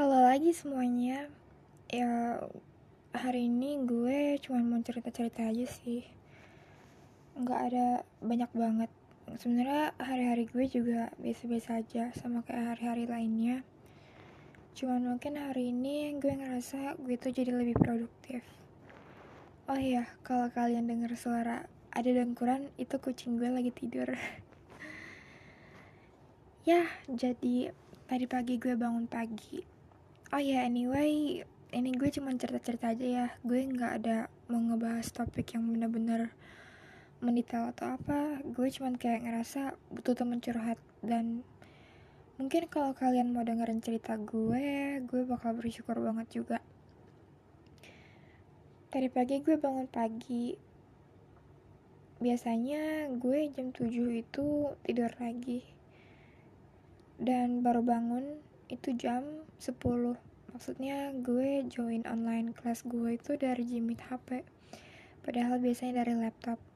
Halo lagi semuanya. Ya hari ini gue cuma mau cerita-cerita aja sih. Nggak ada banyak banget. Sebenarnya hari-hari gue juga biasa-biasa aja sama kayak hari-hari lainnya. Cuman mungkin hari ini gue ngerasa gue tuh jadi lebih produktif. Oh iya, kalau kalian denger suara ada dengkuran, itu kucing gue lagi tidur. ya, jadi tadi pagi gue bangun pagi. Oh ya, anyway, ini gue cuma cerita-cerita aja ya. Gue nggak ada mau ngebahas topik yang bener-bener mendetail atau apa. Gue cuma kayak ngerasa butuh temen curhat dan mungkin kalau kalian mau dengerin cerita gue, gue bakal bersyukur banget juga. Tadi pagi gue bangun pagi. Biasanya gue jam 7 itu tidur lagi. Dan baru bangun itu jam 10. Maksudnya gue join online kelas gue itu dari Jimit HP. Padahal biasanya dari laptop.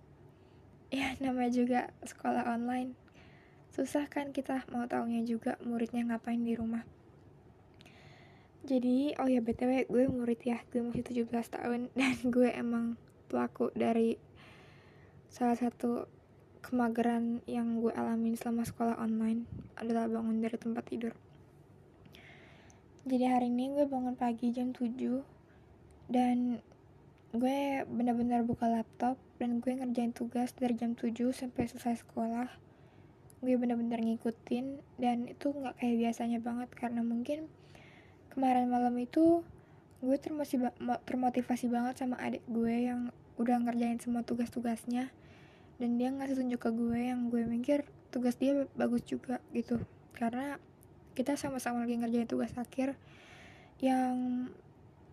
Ya namanya juga sekolah online. Susah kan kita mau taunya juga muridnya ngapain di rumah. Jadi, oh ya BTW gue murid ya, gue masih 17 tahun dan gue emang pelaku dari salah satu kemageran yang gue alamin selama sekolah online adalah bangun dari tempat tidur. Jadi hari ini gue bangun pagi jam 7 dan gue benar-benar buka laptop dan gue ngerjain tugas dari jam 7 sampai selesai sekolah. Gue benar-benar ngikutin dan itu nggak kayak biasanya banget karena mungkin kemarin malam itu gue termotivasi banget sama adik gue yang udah ngerjain semua tugas-tugasnya dan dia ngasih tunjuk ke gue yang gue mikir tugas dia bagus juga gitu karena kita sama-sama lagi ngerjain tugas akhir yang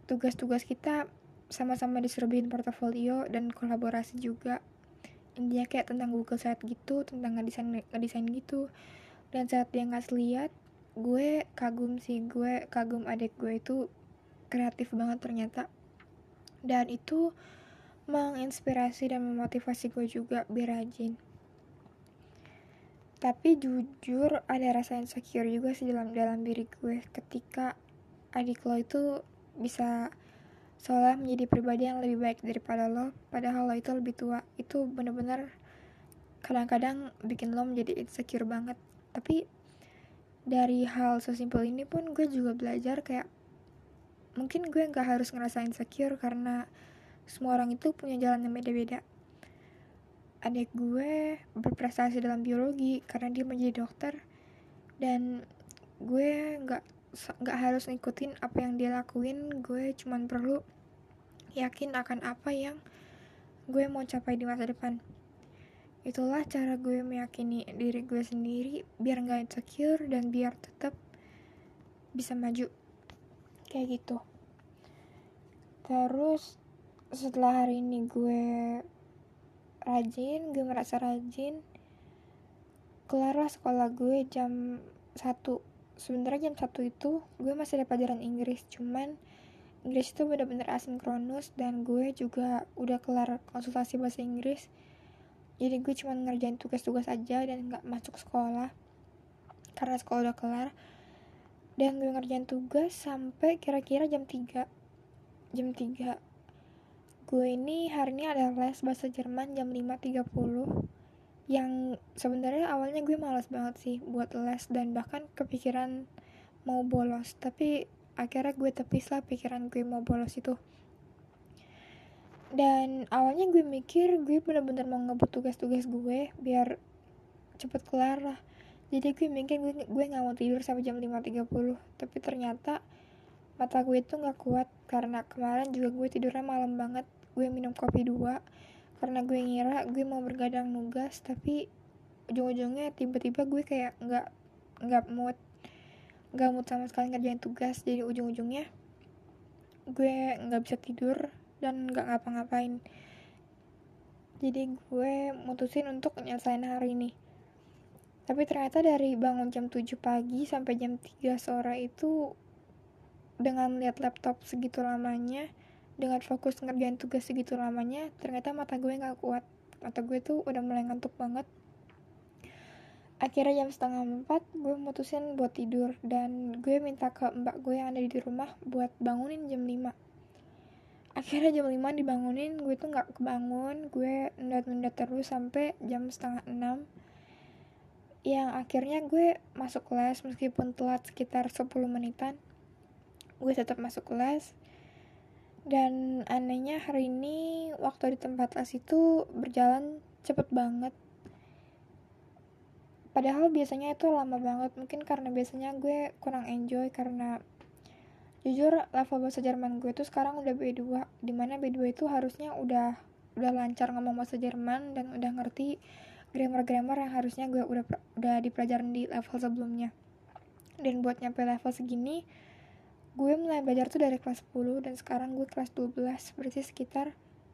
tugas-tugas kita sama-sama diserbihin portofolio dan kolaborasi juga. Intinya kayak tentang Google Site gitu tentang ngedesain ngedesain gitu. Dan saat dia ngasih lihat gue kagum sih gue kagum adik gue itu kreatif banget ternyata. Dan itu menginspirasi dan memotivasi gue juga biar rajin tapi jujur ada rasa insecure juga sih dalam dalam diri gue ketika adik lo itu bisa seolah menjadi pribadi yang lebih baik daripada lo padahal lo itu lebih tua. Itu bener-bener kadang-kadang bikin lo menjadi insecure banget. Tapi dari hal sesimpel ini pun gue juga belajar kayak mungkin gue nggak harus ngerasa insecure karena semua orang itu punya jalan yang beda-beda adik gue berprestasi dalam biologi karena dia menjadi dokter. Dan gue nggak nggak harus ngikutin apa yang dia lakuin. Gue cuman perlu yakin akan apa yang gue mau capai di masa depan. Itulah cara gue meyakini diri gue sendiri biar nggak insecure dan biar tetap bisa maju. Kayak gitu. Terus setelah hari ini gue rajin gue merasa rajin kelarlah sekolah gue jam 1 sebenarnya jam 1 itu gue masih ada pelajaran Inggris cuman Inggris itu bener-bener asinkronus dan gue juga udah kelar konsultasi bahasa Inggris. Jadi gue cuma ngerjain tugas-tugas aja dan nggak masuk sekolah karena sekolah udah kelar. Dan gue ngerjain tugas sampai kira-kira jam 3 jam 3 gue ini hari ini ada les bahasa Jerman jam 5.30 yang sebenarnya awalnya gue malas banget sih buat les dan bahkan kepikiran mau bolos. Tapi akhirnya gue tepis lah pikiran gue mau bolos itu. Dan awalnya gue mikir gue bener-bener mau ngebut tugas-tugas gue biar cepet kelar lah. Jadi gue mikir gue gue nggak mau tidur sampai jam 5.30 tapi ternyata mata gue itu nggak kuat karena kemarin juga gue tidurnya malam banget gue minum kopi dua karena gue ngira gue mau bergadang nugas tapi ujung-ujungnya tiba-tiba gue kayak nggak nggak mood nggak mood sama sekali ngerjain tugas. Jadi ujung-ujungnya gue nggak bisa tidur dan nggak ngapa-ngapain. Jadi gue mutusin untuk nyelesain hari ini. Tapi ternyata dari bangun jam 7 pagi sampai jam 3 sore itu dengan lihat laptop segitu lamanya dengan fokus ngerjain tugas segitu lamanya ternyata mata gue nggak kuat. Mata gue tuh udah mulai ngantuk banget. Akhirnya jam setengah empat gue mutusin buat tidur. Dan gue minta ke mbak gue yang ada di rumah buat bangunin jam 5 akhirnya jam 5 dibangunin gue tuh nggak kebangun. Gue nunda-nunda terus sampai jam setengah enam. Yang akhirnya gue masuk kelas meskipun telat sekitar 10 menitan gue tetap masuk kelas dan anehnya hari ini waktu di tempat les itu berjalan cepet banget. Padahal biasanya itu lama banget. Mungkin karena biasanya gue kurang enjoy karena jujur level bahasa Jerman gue tuh sekarang udah B2 di mana B2 itu harusnya udah udah lancar ngomong bahasa Jerman dan udah ngerti grammar-grammar yang harusnya gue udah udah dipelajarin di level sebelumnya. Dan buat nyampe level segini gue mulai belajar tuh dari kelas 10 dan sekarang gue kelas 12 berarti sekitar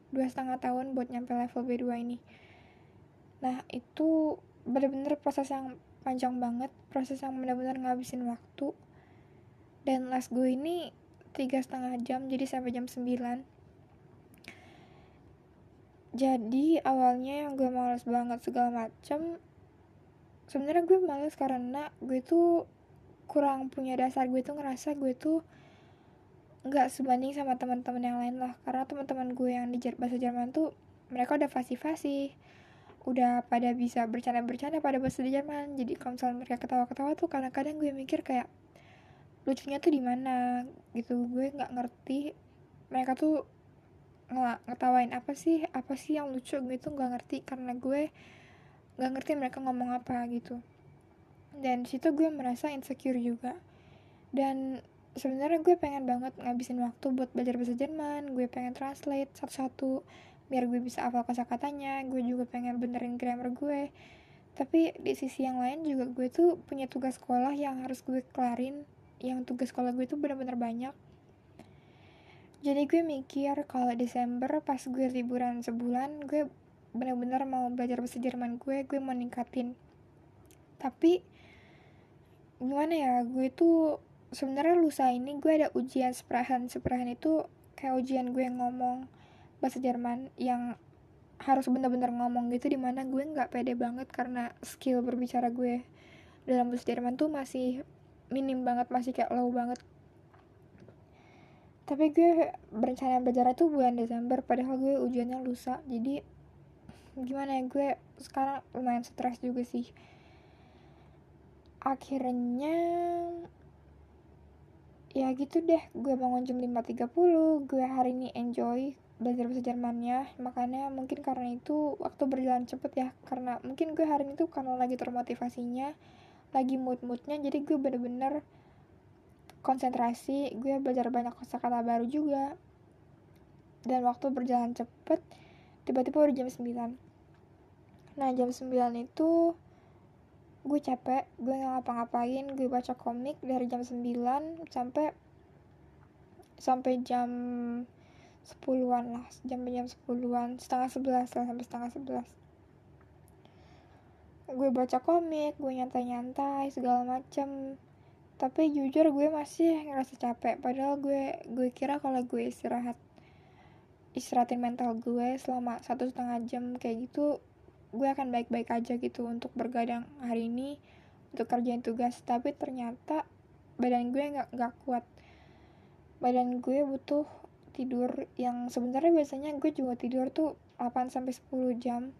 dua setengah tahun buat nyampe level B2 ini. Nah itu bener-bener proses yang panjang banget proses yang benar-benar ngabisin waktu. Dan les gue ini tiga setengah jam jadi sampai jam 9 jadi awalnya yang gue males banget segala macem sebenarnya gue males karena gue tuh kurang punya dasar gue tuh ngerasa gue tuh nggak sebanding sama teman-teman yang lain lah. Karena teman-teman gue yang di bahasa Jerman tuh mereka udah fasih-fasih udah pada bisa bercanda-bercanda pada bahasa Jerman. Jadi kalau misalnya mereka ketawa-ketawa tuh kadang-kadang gue mikir kayak lucunya tuh di mana? Gitu. Gue nggak ngerti mereka tuh nggak ngetawain apa sih? Apa sih yang lucu? Gue tuh nggak ngerti karena gue nggak ngerti mereka ngomong apa gitu dan situ gue merasa insecure juga. Dan sebenarnya gue pengen banget ngabisin waktu buat belajar bahasa Jerman. Gue pengen translate satu-satu biar gue bisa hafal kata-katanya gue juga pengen benerin grammar gue. Tapi di sisi yang lain juga gue tuh punya tugas sekolah yang harus gue kelarin. Yang tugas sekolah gue tuh bener-bener banyak. Jadi gue mikir kalau Desember pas gue liburan sebulan gue bener-bener mau belajar bahasa Jerman gue. Gue mau ningkatin. Tapi gimana ya gue tuh sebenarnya lusa ini gue ada ujian seperahan. Seperahan itu kayak ujian gue ngomong bahasa Jerman yang harus bener-bener ngomong gitu di mana gue nggak pede banget karena skill berbicara gue dalam bahasa Jerman tuh masih minim banget masih kayak low banget. Tapi gue berencana belajar itu bulan Desember padahal gue ujiannya lusa. Jadi gimana ya gue sekarang lumayan stres juga sih akhirnya ya gitu deh gue bangun jam 5.30 gue hari ini enjoy belajar bahasa Jermannya. Makanya mungkin karena itu waktu berjalan cepet ya karena mungkin gue hari ini tuh karena lagi termotivasinya lagi mood-moodnya jadi gue bener-bener konsentrasi gue belajar banyak kosakata baru juga. Dan waktu berjalan cepet tiba-tiba udah jam 9 nah jam 9 itu gue capek gue nggak ngapa-ngapain gue baca komik dari jam 9 sampai sampai jam sepuluhan lah jam jam sepuluhan setengah sebelas lah sampai setengah sebelas. Gue baca komik gue nyantai-nyantai segala macem. Tapi jujur gue masih ngerasa capek padahal gue gue kira kalau gue istirahat istirahatin mental gue selama satu setengah jam kayak gitu gue akan baik-baik aja gitu untuk bergadang hari ini untuk kerjain tugas. Tapi ternyata badan gue nggak nggak kuat. Badan gue butuh tidur yang sebenarnya biasanya gue juga tidur tuh 8 sampai 10 jam.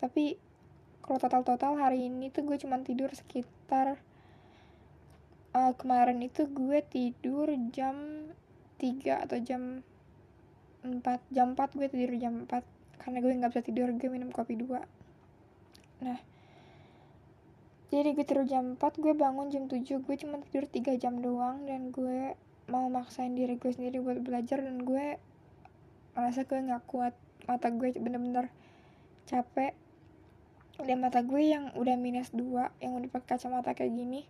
Tapi kalau total-total hari ini tuh gue cuma tidur sekitar uh, kemarin itu gue tidur jam 3 atau jam 4 jam 4 gue tidur jam 4 karena gue nggak bisa tidur gue minum kopi dua nah jadi gue tidur jam 4 gue bangun jam 7 gue cuma tidur 3 jam doang dan gue mau maksain diri gue sendiri buat belajar dan gue merasa gue nggak kuat mata gue bener-bener capek dan mata gue yang udah minus dua yang udah pakai kacamata kayak gini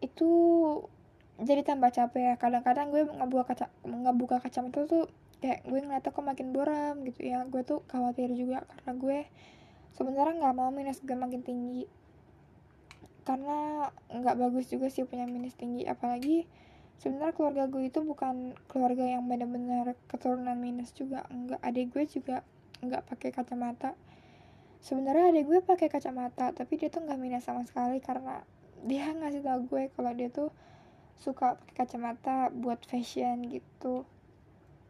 itu jadi tambah capek ya. Kadang-kadang gue ngebuka kaca ngebuka kacamata tuh kayak gue ngeliatnya kok makin buram gitu ya. Gue tuh khawatir juga karena gue sebenarnya nggak mau minus gue makin tinggi. Karena nggak bagus juga sih punya minus tinggi. Apalagi sebenarnya keluarga gue itu bukan keluarga yang benar-benar keturunan minus juga. Enggak adik gue juga enggak pakai kacamata. Sebenarnya adik gue pakai kacamata tapi dia tuh nggak minat sama sekali karena dia ngasih tau gue kalau dia tuh suka pakai kacamata buat fashion gitu.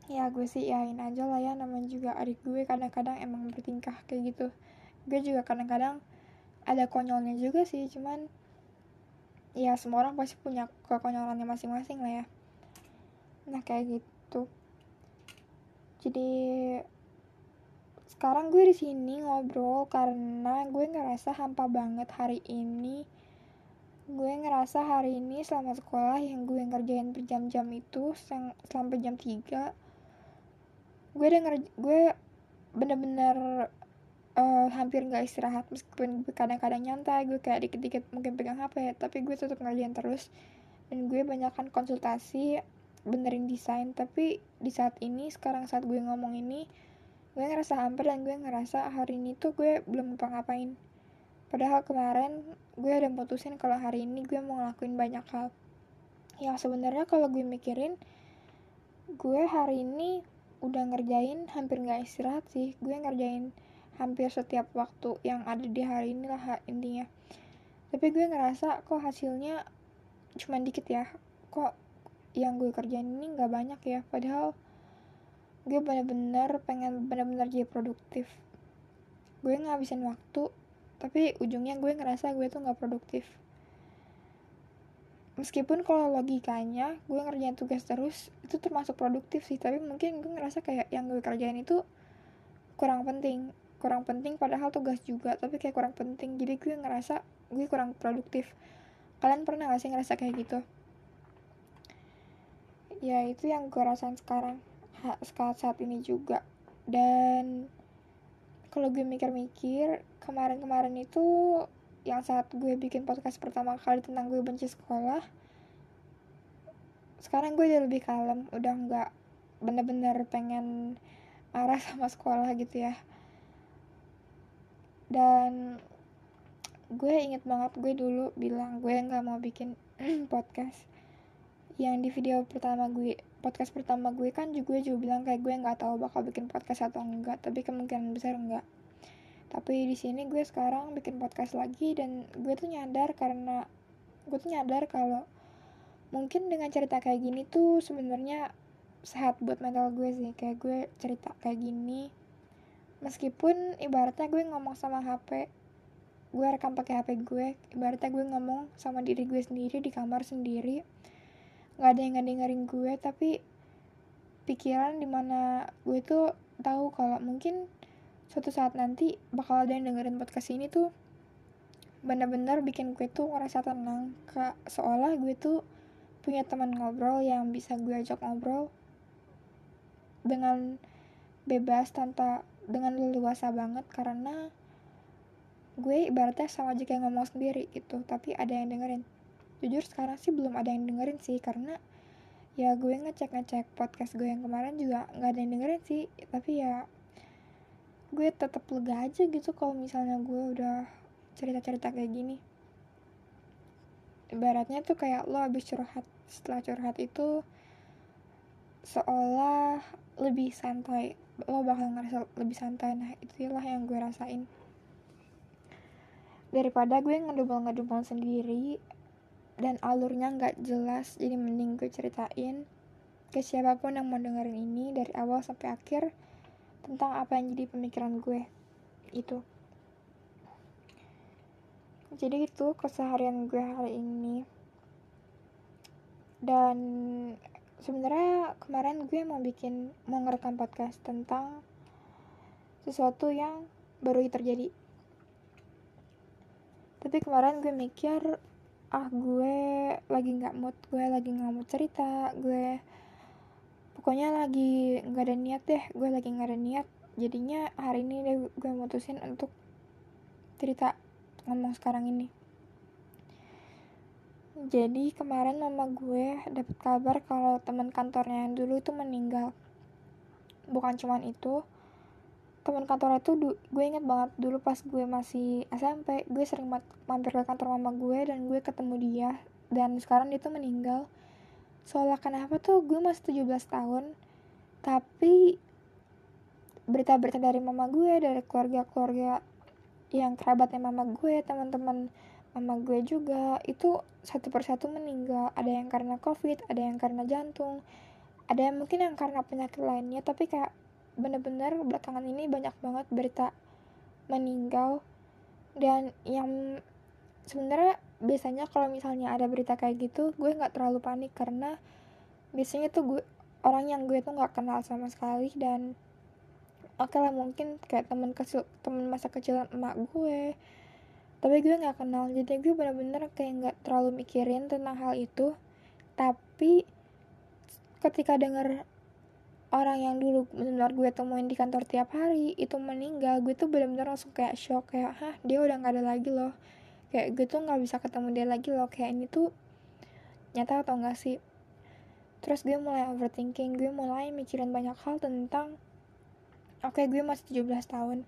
Ya gue sih yain aja lah ya namanya juga adik gue kadang-kadang emang bertingkah kayak gitu gue juga kadang-kadang ada konyolnya juga sih cuman ya semua orang pasti punya kekonyolannya masing-masing lah ya. Nah kayak gitu. Jadi sekarang gue di sini ngobrol karena gue ngerasa hampa banget hari ini. Gue ngerasa hari ini selama sekolah yang gue ngerjain berjam-jam itu sampai jam 3 gue denger gue bener-bener uh, hampir nggak istirahat meskipun kadang-kadang nyantai gue kayak dikit-dikit mungkin pegang HP tapi gue tetap ngerjain terus. Dan gue banyakkan konsultasi benerin desain. Tapi di saat ini sekarang saat gue ngomong ini gue ngerasa hampir dan gue ngerasa hari ini tuh gue belum ngapa-ngapain. Padahal kemarin gue ada putusin kalau hari ini gue mau ngelakuin banyak hal. Yang sebenarnya kalau gue mikirin gue hari ini udah ngerjain hampir nggak istirahat sih. Gue ngerjain hampir setiap waktu yang ada di hari ini lah intinya. Tapi gue ngerasa kok hasilnya cuma dikit ya. Kok yang gue kerjain ini nggak banyak ya. Padahal gue bener-bener pengen bener-bener jadi produktif. Gue ngabisin waktu tapi ujungnya gue ngerasa gue tuh nggak produktif. Meskipun kalau logikanya gue ngerjain tugas terus itu termasuk produktif sih. Tapi mungkin gue ngerasa kayak yang gue kerjain itu kurang penting kurang penting padahal tugas juga tapi kayak kurang penting. Jadi gue ngerasa gue kurang produktif. Kalian pernah gak sih ngerasa kayak gitu? Ya itu yang gue rasain sekarang saat saat ini juga. Dan kalau gue mikir-mikir kemarin-kemarin itu yang saat gue bikin podcast pertama kali tentang gue benci sekolah sekarang gue udah lebih kalem udah nggak bener-bener pengen marah sama sekolah gitu ya dan gue inget banget gue dulu bilang gue nggak mau bikin podcast yang di video pertama gue podcast pertama gue kan juga juga bilang kayak gue nggak tahu bakal bikin podcast atau enggak tapi kemungkinan besar enggak. Tapi di sini gue sekarang bikin podcast lagi dan gue tuh nyadar karena gue tuh nyadar kalau mungkin dengan cerita kayak gini tuh sebenarnya sehat buat mental gue sih. Kayak gue cerita kayak gini meskipun ibaratnya gue ngomong sama HP gue rekam pakai HP gue ibaratnya gue ngomong sama diri gue sendiri di kamar sendiri nggak ada yang dengerin gue tapi pikiran di mana gue tuh tahu kalau mungkin suatu saat nanti bakal ada yang dengerin podcast ini tuh benar-benar bikin gue tuh ngerasa tenang kak. Seolah gue tuh punya teman ngobrol yang bisa gue ajak ngobrol dengan bebas tanpa dengan leluasa banget karena gue ibaratnya sama aja kayak ngomong sendiri gitu. Tapi ada yang dengerin. Jujur sekarang sih belum ada yang dengerin sih karena ya gue ngecek ngecek podcast gue yang kemarin juga nggak ada yang dengerin sih. Tapi ya gue tetap lega aja gitu kalau misalnya gue udah cerita cerita kayak gini. Ibaratnya tuh kayak lo habis curhat setelah curhat itu seolah lebih santai lo bakal ngerasa lebih santai. Nah itulah yang gue rasain. Daripada gue ngedumel ngedumel sendiri dan alurnya nggak jelas jadi mending gue ceritain ke siapa pun yang mau dengerin ini dari awal sampai akhir tentang apa yang jadi pemikiran gue. Itu. Jadi itu keseharian gue hari ini. Dan sebenarnya kemarin gue mau bikin mau ngerekam podcast tentang sesuatu yang baru terjadi. Tapi kemarin gue mikir ah gue lagi nggak mood gue lagi nggak mau cerita gue pokoknya lagi nggak ada niat deh gue lagi nggak ada niat. Jadinya hari ini deh gue mutusin untuk cerita ngomong sekarang ini jadi kemarin mama gue dapet kabar kalau teman kantornya yang dulu itu meninggal. Bukan cuman itu teman kantor itu gue inget banget dulu pas gue masih SMP gue sering mampir ke kantor mama gue dan gue ketemu dia dan sekarang dia tuh meninggal. Soalnya kenapa tuh? Gue masih 17 tahun tapi berita-berita dari mama gue dari keluarga-keluarga yang kerabatnya mama gue teman-teman mama gue juga itu satu persatu meninggal. Ada yang karena covid ada yang karena jantung ada yang mungkin yang karena penyakit lainnya. Tapi kayak bener-bener belakangan ini banyak banget berita meninggal. Dan yang sebenarnya biasanya kalau misalnya ada berita kayak gitu gue nggak terlalu panik karena biasanya tuh gue orang yang gue tuh nggak kenal sama sekali. Dan oke okay lah mungkin kayak teman kecil teman masa kecil emak gue tapi gue nggak kenal. Jadi gue bener-bener kayak nggak terlalu mikirin tentang hal itu. Tapi ketika denger orang yang dulu benar gue temuin di kantor tiap hari itu meninggal gue tuh bener-bener langsung kayak shock kayak hah dia udah nggak ada lagi loh. Kayak gue tuh nggak bisa ketemu dia lagi loh. Kayak ini tuh nyata atau enggak sih? Terus gue mulai overthinking gue mulai mikirin banyak hal tentang oke okay, gue masih 17 tahun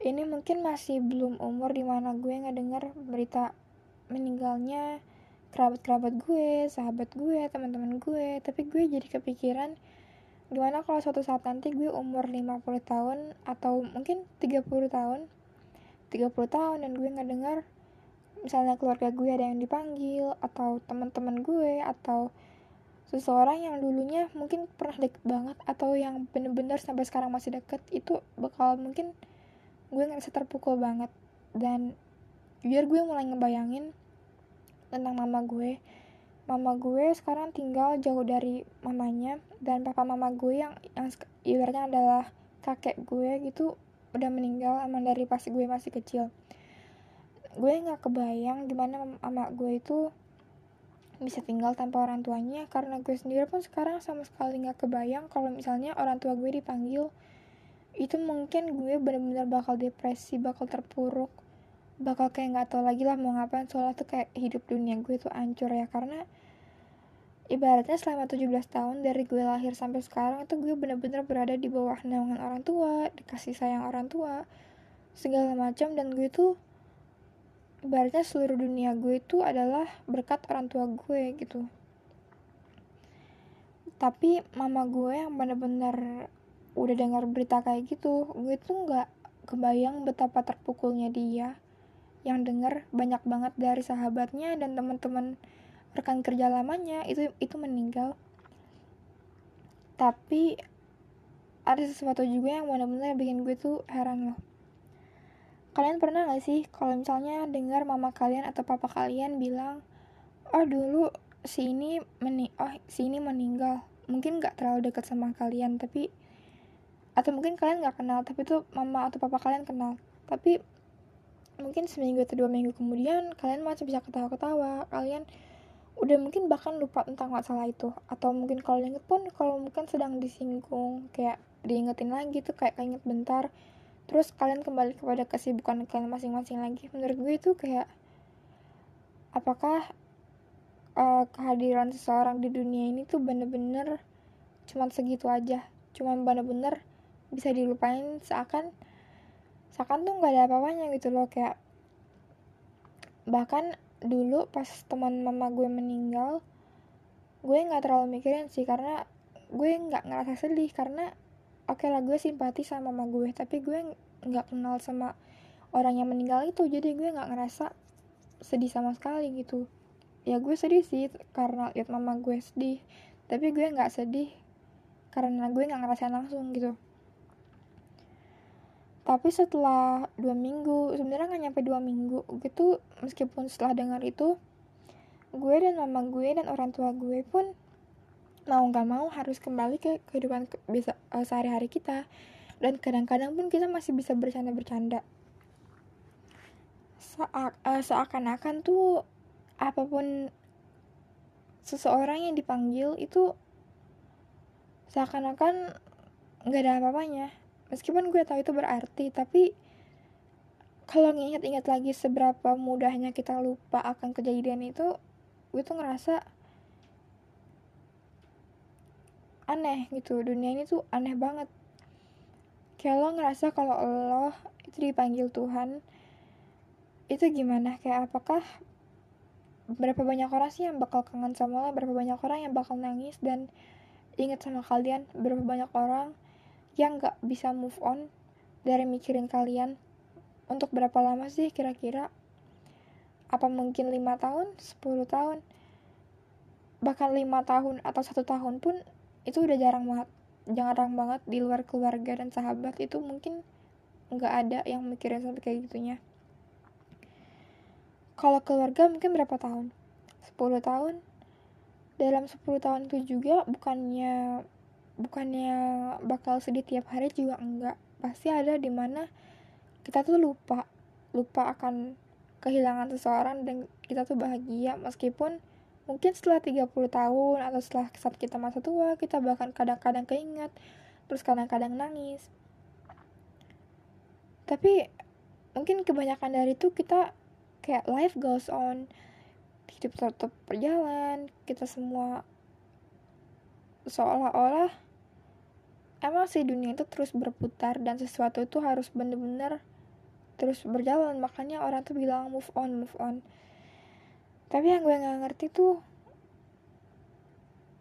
ini mungkin masih belum umur di mana gue nggak dengar berita meninggalnya kerabat-kerabat gue, sahabat gue, teman-teman gue, tapi gue jadi kepikiran gimana kalau suatu saat nanti gue umur 50 tahun atau mungkin 30 tahun 30 tahun dan gue nggak dengar misalnya keluarga gue ada yang dipanggil atau teman-teman gue atau seseorang yang dulunya mungkin pernah deket banget atau yang bener-bener sampai sekarang masih deket itu bakal mungkin gue ngerasa terpukul banget. Dan biar gue mulai ngebayangin tentang mama gue. Mama gue sekarang tinggal jauh dari mamanya dan papa mama gue yang yang ibaratnya adalah kakek gue gitu udah meninggal emang dari pas gue masih kecil. Gue nggak kebayang gimana mama gue itu bisa tinggal tanpa orang tuanya karena gue sendiri pun sekarang sama sekali nggak kebayang kalau misalnya orang tua gue dipanggil itu mungkin gue bener-bener bakal depresi bakal terpuruk. Bakal kayak nggak tahu lagi lah mau ngapain. Soalnya tuh kayak hidup dunia gue tuh hancur ya. Karena ibaratnya selama 17 tahun dari gue lahir sampai sekarang itu gue bener-bener berada di bawah naungan orang tua dikasih sayang orang tua segala macam. Dan gue tuh ibaratnya seluruh dunia gue itu adalah berkat orang tua gue gitu. Tapi mama gue yang bener-bener udah dengar berita kayak gitu gue tuh nggak kebayang betapa terpukulnya dia. Yang denger banyak banget dari sahabatnya dan teman-teman rekan kerja lamanya itu itu meninggal. Tapi ada sesuatu juga yang benar-benar bikin gue tuh heran loh. Kalian pernah gak sih kalau misalnya dengar mama kalian atau papa kalian bilang oh dulu si ini meni oh si ini meninggal. Mungkin gak terlalu dekat sama kalian tapi atau mungkin kalian nggak kenal tapi tuh mama atau papa kalian kenal. Tapi mungkin seminggu atau dua minggu kemudian kalian masih bisa ketawa-ketawa. Kalian udah mungkin bahkan lupa tentang masalah itu. Atau mungkin kalau inget pun kalau mungkin sedang disinggung kayak diingetin lagi tuh kayak inget bentar terus kalian kembali kepada kesibukan kalian masing-masing lagi. Menurut gue itu kayak apakah uh, kehadiran seseorang di dunia ini tuh bener-bener cuman segitu aja? Cuman bener-bener bisa dilupain seakan seakan tuh nggak ada apa-apanya gitu loh kayak bahkan dulu pas teman mama gue meninggal gue nggak terlalu mikirin sih karena gue nggak ngerasa sedih karena oke okay lah gue simpati sama mama gue tapi gue nggak kenal sama orang yang meninggal itu jadi gue nggak ngerasa sedih sama sekali gitu. Ya gue sedih sih karena lihat mama gue sedih tapi gue nggak sedih karena gue nggak ngerasain langsung gitu tapi setelah dua minggu sebenarnya nggak nyampe dua minggu gitu meskipun setelah dengar itu gue dan mama gue dan orang tua gue pun mau nggak mau harus kembali ke kehidupan biasa uh, sehari-hari kita. Dan kadang-kadang pun kita masih bisa bercanda-bercanda. Seak, uh, seakan-akan tuh apa pun seseorang yang dipanggil itu seakan-akan nggak ada apa-apanya meskipun gue tahu itu berarti tapi kalau nginget-inget lagi seberapa mudahnya kita lupa akan kejadian itu gue tuh ngerasa aneh gitu. Dunia ini tuh aneh banget. Kayak lo ngerasa kalau lo itu dipanggil Tuhan itu gimana? Kayak apakah berapa banyak orang sih yang bakal kangen sama lo? Berapa banyak orang yang bakal nangis dan inget sama kalian? Berapa banyak orang yang gak bisa move on dari mikirin kalian. Untuk berapa lama sih kira-kira? Apa mungkin lima tahun 10 tahun? Bahkan lima tahun atau satu tahun pun itu udah jarang banget jarang banget di luar keluarga dan sahabat. Itu mungkin nggak ada yang mikirin sampai kayak gitunya. Kalau keluarga mungkin berapa tahun? 10 tahun. Dalam 10 tahun itu juga bukannya bukannya bakal sedih tiap hari juga enggak. Pasti ada di mana kita tuh lupa lupa akan kehilangan seseorang dan kita tuh bahagia. Meskipun mungkin setelah 30 tahun atau setelah saat kita masa tua kita bahkan kadang-kadang keinget terus kadang-kadang nangis. Tapi mungkin kebanyakan dari itu kita kayak life goes on. Hidup tetap berjalan kita semua seolah-olah emang sih dunia itu terus berputar dan sesuatu itu harus bener-bener terus berjalan. Makanya orang tuh bilang move on move on. Tapi yang gue nggak ngerti tuh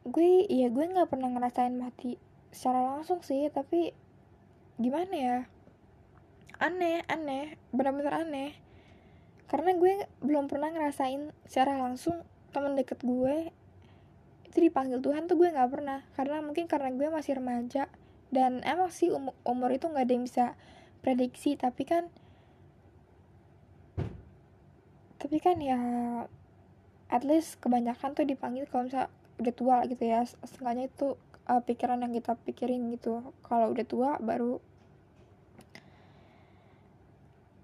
gue iya gue nggak pernah ngerasain mati secara langsung sih tapi gimana ya? Aneh aneh benar-benar aneh. Karena gue belum pernah ngerasain secara langsung teman deket gue itu dipanggil Tuhan tuh gue nggak pernah. Karena mungkin karena gue masih remaja dan emang sih umur, umur itu nggak ada yang bisa prediksi tapi kan tapi kan ya at least kebanyakan tuh dipanggil kalau misal udah tua gitu ya. Setengahnya itu uh, pikiran yang kita pikirin gitu. Kalau udah tua baru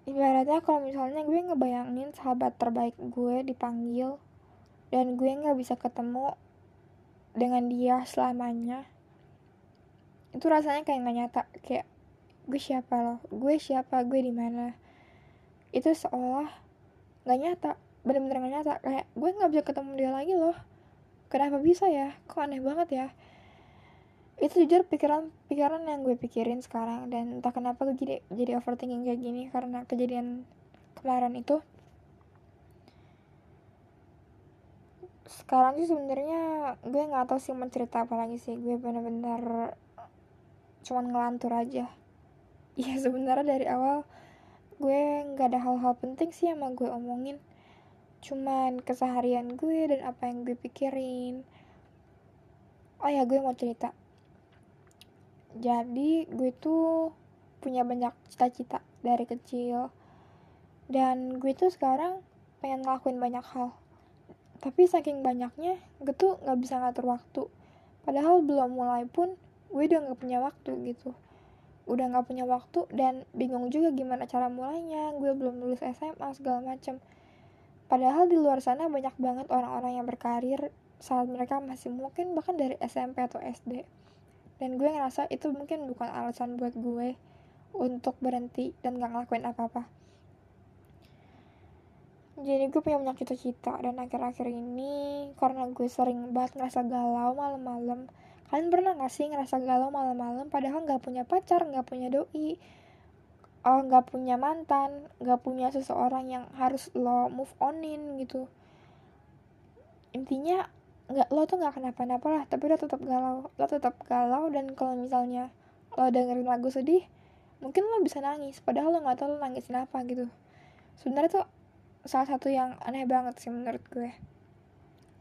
ibaratnya kalau misalnya gue ngebayangin sahabat terbaik gue dipanggil dan gue nggak bisa ketemu dengan dia selamanya itu rasanya kayak nggak nyata kayak gue siapa loh? Gue siapa? Gue di mana? Itu seolah nggak nyata bener-bener nggak nyata. Kayak gue nggak bisa ketemu dia lagi loh. Kenapa bisa ya? Kok aneh banget ya? Itu jujur pikiran pikiran yang gue pikirin sekarang. Dan entah kenapa gue jadi jadi overthinking kayak gini karena kejadian kemarin itu. Sekarang sih sebenarnya gue nggak tahu sih mau cerita apa lagi sih. Gue bener-bener cuman ngelantur aja. Ya sebenarnya dari awal gue nggak ada hal-hal penting sih yang mau gue omongin. Cuman keseharian gue dan apa yang gue pikirin. Oh ya gue mau cerita. Jadi gue tuh punya banyak cita-cita dari kecil. Dan gue tuh sekarang pengen ngelakuin banyak hal. Tapi saking banyaknya gue tuh nggak bisa ngatur waktu. Padahal belum mulai pun gue udah nggak punya waktu gitu. Udah nggak punya waktu dan bingung juga gimana cara mulainya. Gue belum lulus SMA segala macem. Padahal di luar sana banyak banget orang-orang yang berkarir saat mereka masih mungkin bahkan dari SMP atau SD dan gue ngerasa itu mungkin bukan alasan buat gue untuk berhenti dan gak ngelakuin apa-apa. Jadi gue punya banyak cita-cita dan akhir-akhir ini karena gue sering banget ngerasa galau malam-malam kalian pernah gak sih ngerasa galau malam-malam padahal nggak punya pacar nggak punya doi oh nggak punya mantan nggak punya seseorang yang harus lo move onin gitu? Intinya nggak lo tuh nggak kenapa-napa lah tapi lo tetap galau lo tetap galau dan kalau misalnya lo dengerin lagu sedih mungkin lo bisa nangis padahal lo nggak tahu lo nangis kenapa gitu. Sebenarnya tuh salah satu yang aneh banget sih menurut gue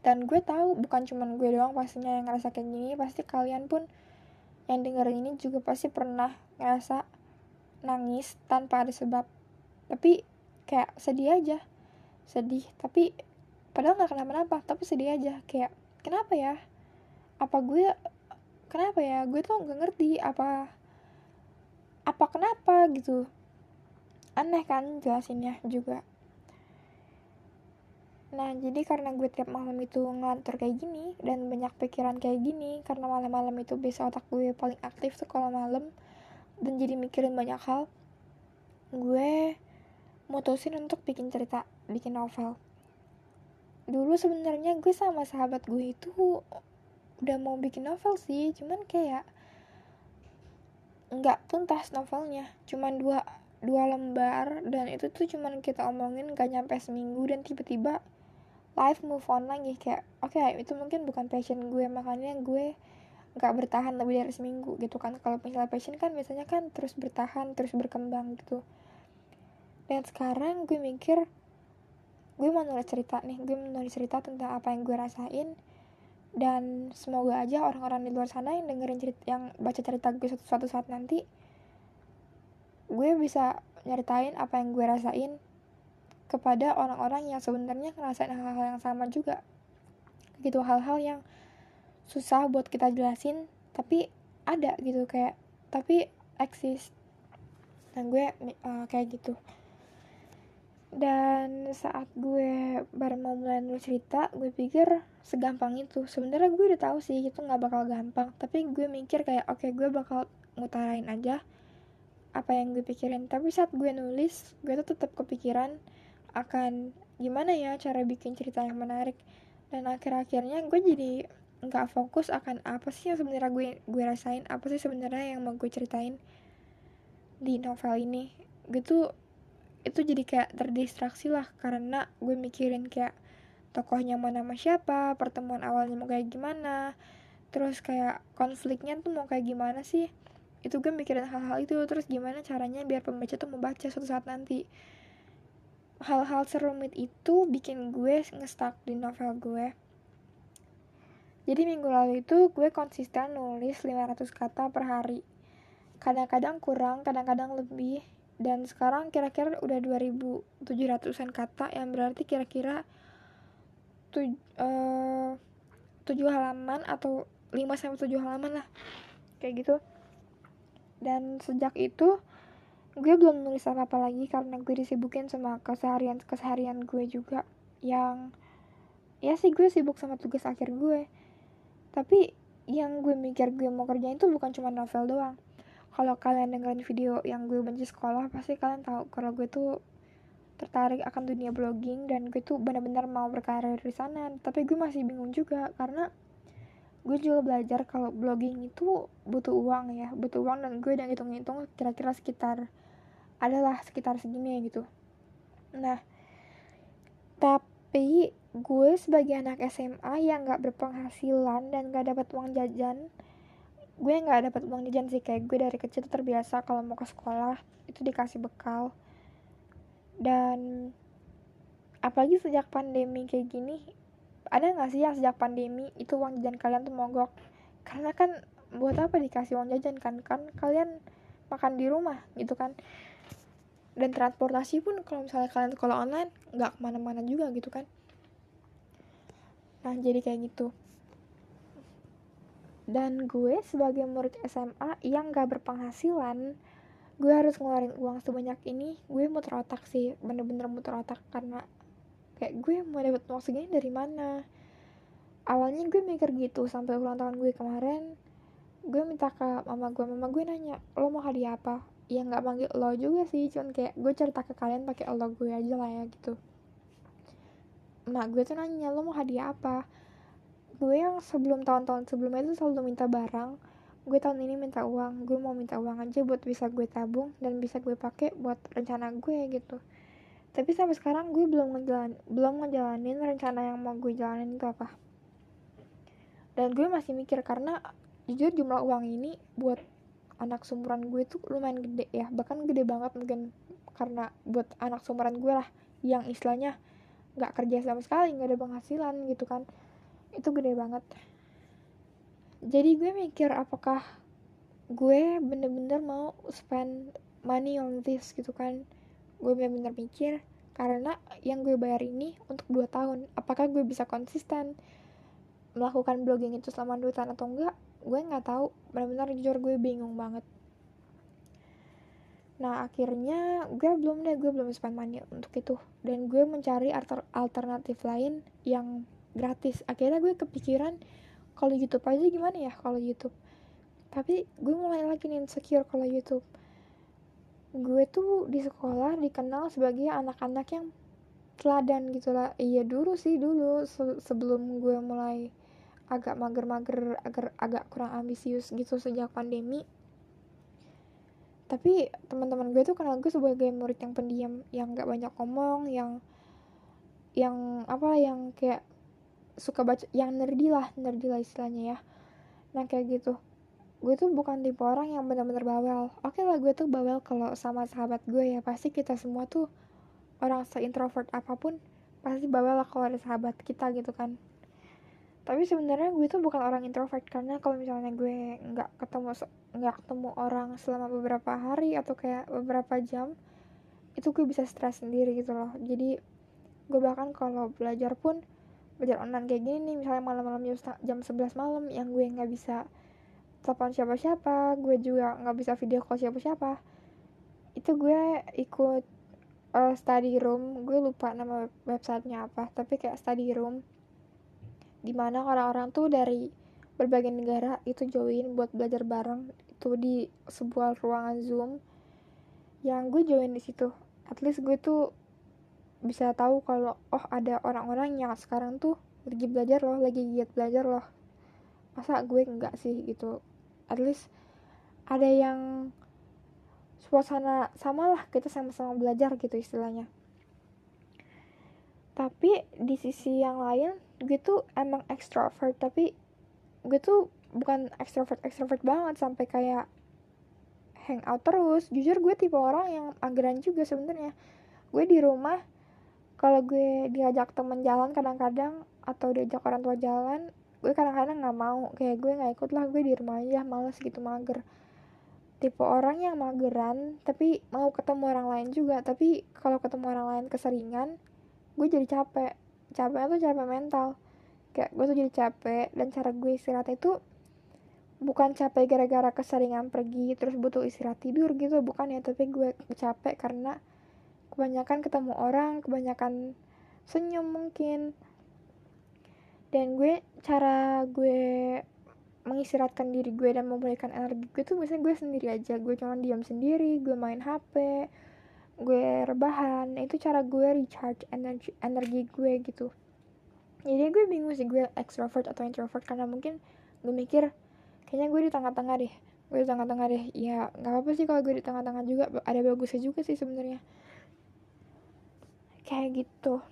dan gue tahu bukan cuman gue doang pastinya yang ngerasa kayak gini pasti kalian pun yang dengerin ini juga pasti pernah ngerasa nangis tanpa ada sebab. Tapi kayak sedih aja. Sedih tapi padahal nggak kenapa-napa tapi sedih aja. Kayak kenapa ya? Apa gue kenapa ya? Gue tuh nggak ngerti apa apa kenapa? Gitu. Aneh kan jelasinnya juga Nah, jadi karena gue tiap malam itu ngelantur kayak gini dan banyak pikiran kayak gini, karena malam-malam itu biasa otak gue paling aktif tuh kalau malam dan jadi mikirin banyak hal, gue mutusin untuk bikin cerita, bikin novel. Dulu sebenarnya gue sama sahabat gue itu udah mau bikin novel sih, cuman kayak nggak tuntas novelnya, cuman dua dua lembar dan itu tuh cuman kita omongin gak nyampe seminggu dan tiba-tiba life move on lagi. Kayak oke okay, itu mungkin bukan passion gue makanya gue nggak bertahan lebih dari seminggu gitu kan. Kalau misalnya passion kan biasanya kan terus bertahan terus berkembang gitu. Dan sekarang gue mikir gue mau nulis cerita nih gue mau nulis cerita tentang apa yang gue rasain. Dan semoga aja orang-orang di luar sana yang dengerin cerita yang baca cerita gue suatu, suatu saat nanti gue bisa nyeritain apa yang gue rasain kepada orang-orang yang sebenarnya ngerasain hal-hal yang sama juga. Gitu hal-hal yang susah buat kita jelasin tapi ada gitu kayak tapi eksis. Dan gue uh, kayak gitu. Dan saat gue baru mau mulai nulis cerita gue pikir segampang itu. Sebenarnya gue udah tahu sih itu nggak bakal gampang tapi gue mikir kayak oke okay, gue bakal ngutarain aja apa yang gue pikirin. Tapi saat gue nulis gue tuh tetap kepikiran akan gimana ya cara bikin cerita yang menarik. Dan akhir-akhirnya gue jadi nggak fokus akan apa sih yang sebenarnya gue gue rasain apa sih sebenarnya yang mau gue ceritain di novel ini. Gitu itu jadi kayak terdistraksi lah karena gue mikirin kayak tokohnya mau nama siapa pertemuan awalnya mau kayak gimana terus kayak konfliknya tuh mau kayak gimana sih? Itu gue mikirin hal-hal itu terus gimana caranya biar pembaca tuh membaca suatu saat nanti hal-hal serumit itu bikin gue ngestak di novel gue. Jadi minggu lalu itu gue konsisten nulis 500 kata per hari. Kadang-kadang kurang kadang-kadang lebih. Dan sekarang kira-kira udah 2700an kata yang berarti kira-kira tuj uh, 7 halaman atau 5 sampai 7 halaman lah. Kayak gitu. Dan sejak itu gue belum nulis apa-apa lagi karena gue disibukin sama keseharian keseharian gue juga yang ya sih gue sibuk sama tugas akhir gue. Tapi yang gue mikir gue mau kerjain itu bukan cuma novel doang. Kalau kalian dengerin video yang gue benci sekolah pasti kalian tahu kalau gue tuh tertarik akan dunia blogging dan gue tuh benar-benar mau berkarir di sana. Tapi gue masih bingung juga karena gue juga belajar kalau blogging itu butuh uang ya butuh uang dan gue udah ngitung-ngitung kira-kira sekitar adalah sekitar segini gitu. Nah tapi gue sebagai anak SMA yang gak berpenghasilan dan gak dapat uang jajan gue nggak dapat uang jajan sih. Kayak gue dari kecil terbiasa kalau mau ke sekolah itu dikasih bekal. Dan apalagi sejak pandemi kayak gini ada nggak sih yang sejak pandemi itu uang jajan kalian tuh mogok? Karena kan buat apa dikasih uang jajan kan? Kan kalian makan di rumah gitu kan dan transportasi pun kalau misalnya kalian sekolah online nggak ke mana-mana juga gitu kan. Nah jadi kayak gitu. Dan gue sebagai murid SMA yang gak berpenghasilan gue harus ngeluarin uang sebanyak ini gue muter otak sih bener-bener muter otak karena kayak gue mau dapet uang segini dari mana? Awalnya gue mikir gitu sampai ulang tahun gue kemarin gue minta ke mama gue mama gue nanya lo mau hadiah apa ya nggak manggil lo juga sih cuman kayak gue cerita ke kalian pakai lo gue aja lah ya gitu. Mak gue tuh nanya lo mau hadiah apa? Gue yang sebelum tahun-tahun sebelumnya itu selalu minta barang. Gue tahun ini minta uang gue mau minta uang aja buat bisa gue tabung dan bisa gue pakai buat rencana gue gitu. Tapi sampai sekarang gue belum ngejalan belum ngejalanin rencana yang mau gue jalanin itu apa. Dan gue masih mikir karena jujur jumlah uang ini buat anak sumuran gue tuh lumayan gede ya. Bahkan gede banget mungkin karena buat anak sumuran gue lah yang istilahnya nggak kerja sama sekali nggak ada penghasilan gitu kan. Itu gede banget. Jadi gue mikir apakah gue bener-bener mau spend money on this gitu kan. Gue bener-bener mikir karena yang gue bayar ini untuk 2 tahun. Apakah gue bisa konsisten melakukan blogging itu selama 2 tahun atau enggak gue nggak tahu. Benar-benar jujur gue bingung banget. Nah akhirnya gue belum deh gue belum spend money untuk itu. Dan gue mencari alter alternatif lain yang gratis. Akhirnya gue kepikiran kalau YouTube aja gimana ya kalau YouTube? Tapi gue mulai lagi nih insecure kalau YouTube. Gue tuh di sekolah dikenal sebagai anak-anak yang teladan gitu lah. Iya dulu sih dulu se sebelum gue mulai agak mager-mager agar agak kurang ambisius gitu sejak pandemi. Tapi teman-teman gue tuh kenal gue sebagai murid yang pendiam yang gak banyak ngomong yang yang apa yang kayak suka baca yang nerdy lah nerdy lah istilahnya ya. Nah kayak gitu. Gue tuh bukan tipe orang yang benar-benar bawel. Oke lah gue tuh bawel kalau sama sahabat gue ya. Pasti kita semua tuh orang seintrovert apa pun pasti bawel lah kalau ada sahabat kita gitu kan tapi sebenarnya gue tuh bukan orang introvert karena kalau misalnya gue nggak ketemu nggak ketemu orang selama beberapa hari atau kayak beberapa jam itu gue bisa stres sendiri gitu loh. Jadi gue bahkan kalau belajar pun belajar online kayak gini nih misalnya malam-malam jam 11 malam yang gue nggak bisa telepon siapa-siapa gue juga nggak bisa video call siapa-siapa itu gue ikut uh, study room. Gue lupa nama websitenya apa tapi kayak study room di mana orang-orang tuh dari berbagai negara itu join buat belajar bareng. Itu di sebuah ruangan zoom yang gue join di situ. At least gue tuh bisa tahu kalau oh ada orang-orang yang sekarang tuh lagi belajar loh lagi giat belajar loh. Masa gue enggak sih gitu. At least ada yang suasana sama lah kita sama-sama belajar gitu istilahnya tapi di sisi yang lain gue tuh emang extrovert. Tapi gue tuh bukan extrovert extrovert banget. Sampai kayak hangout terus. Jujur gue tipe orang yang ageran juga sebenarnya. Gue di rumah kalau gue diajak temen jalan kadang-kadang atau diajak orang tua jalan gue kadang-kadang nggak mau. Kayak gue nggak ikut lah gue di rumah aja males gitu mager. Tipe orang yang mageran tapi mau ketemu orang lain juga. Tapi kalau ketemu orang lain keseringan gue jadi capek. Capeknya tuh capek mental. Kayak gue tuh jadi capek dan cara gue istirahat itu bukan capek gara-gara keseringan pergi terus butuh istirahat tidur gitu bukan ya tapi gue capek karena kebanyakan ketemu orang kebanyakan senyum mungkin. Dan gue cara gue mengistirahatkan diri gue dan memulihkan energi gue tuh biasanya gue sendiri aja. Gue cuma diam sendiri gue main hp gue rebahan. Nah, itu cara gue recharge energi energi gue gitu. Jadi gue bingung sih gue extrovert atau introvert karena mungkin gue mikir kayaknya gue di tengah-tengah deh. Gue di tengah-tengah deh. Ya nggak apa sih kalau gue di tengah-tengah juga. Ada bagusnya juga sih sebenarnya. Kayak gitu.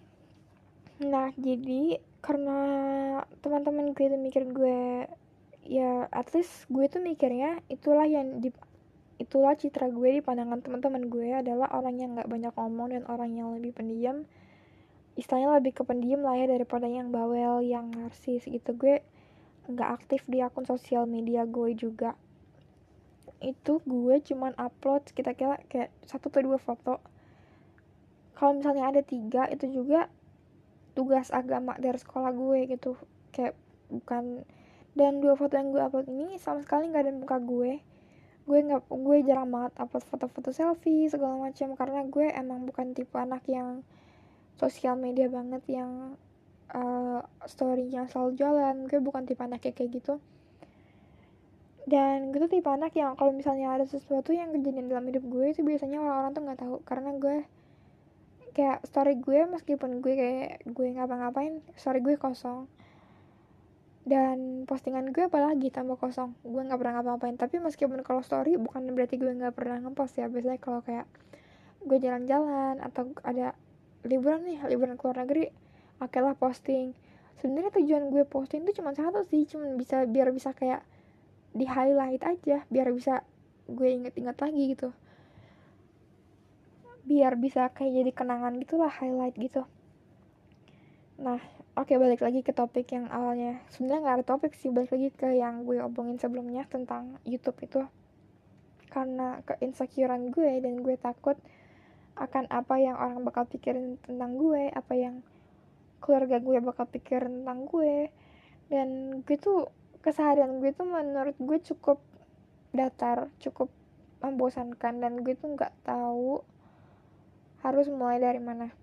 Nah jadi karena teman-teman gue itu mikir gue ya at least gue tuh mikirnya itulah yang di itulah citra gue di pandangan teman-teman gue adalah orang yang nggak banyak ngomong dan orang yang lebih pendiam. Istilahnya lebih ke pendiam lah ya daripada yang bawel yang narsis gitu. Gue nggak aktif di akun sosial media gue juga. Itu gue cuman upload kita kira kayak satu atau dua foto. Kalau misalnya ada tiga itu juga tugas agama dari sekolah gue gitu. Kayak bukan dan dua foto yang gue upload ini sama sekali nggak ada muka gue gue nggak gue jarang banget upload foto-foto selfie segala macam karena gue emang bukan tipe anak yang sosial media banget yang uh, storynya selalu jalan. Gue bukan tipe anak kayak gitu. Dan gue tuh tipe anak yang kalau misalnya ada sesuatu yang kejadian dalam hidup gue itu biasanya orang-orang tuh nggak tahu. Karena gue kayak story gue meskipun gue kayak gue ngapa-ngapain story gue kosong dan postingan gue apalagi tambah kosong. Gue nggak pernah ngapa-ngapain. Tapi meskipun kalau story bukan berarti gue nggak pernah ngepost ya. Biasanya kalau kayak gue jalan-jalan atau ada liburan nih liburan ke luar negeri oke lah posting. Sebenarnya tujuan gue posting itu cuma satu sih cuma bisa biar bisa kayak di highlight aja biar bisa gue inget-inget lagi gitu. Biar bisa kayak jadi kenangan gitulah highlight gitu. Nah oke balik lagi ke topik yang awalnya. Sebenarnya nggak ada topik sih balik lagi ke yang gue omongin sebelumnya tentang YouTube itu. Karena keinsecurean gue dan gue takut akan apa yang orang bakal pikirin tentang gue apa yang keluarga gue bakal pikir tentang gue. Dan gue tuh keseharian gue tuh menurut gue cukup datar cukup membosankan. Dan gue tuh nggak tahu harus mulai dari mana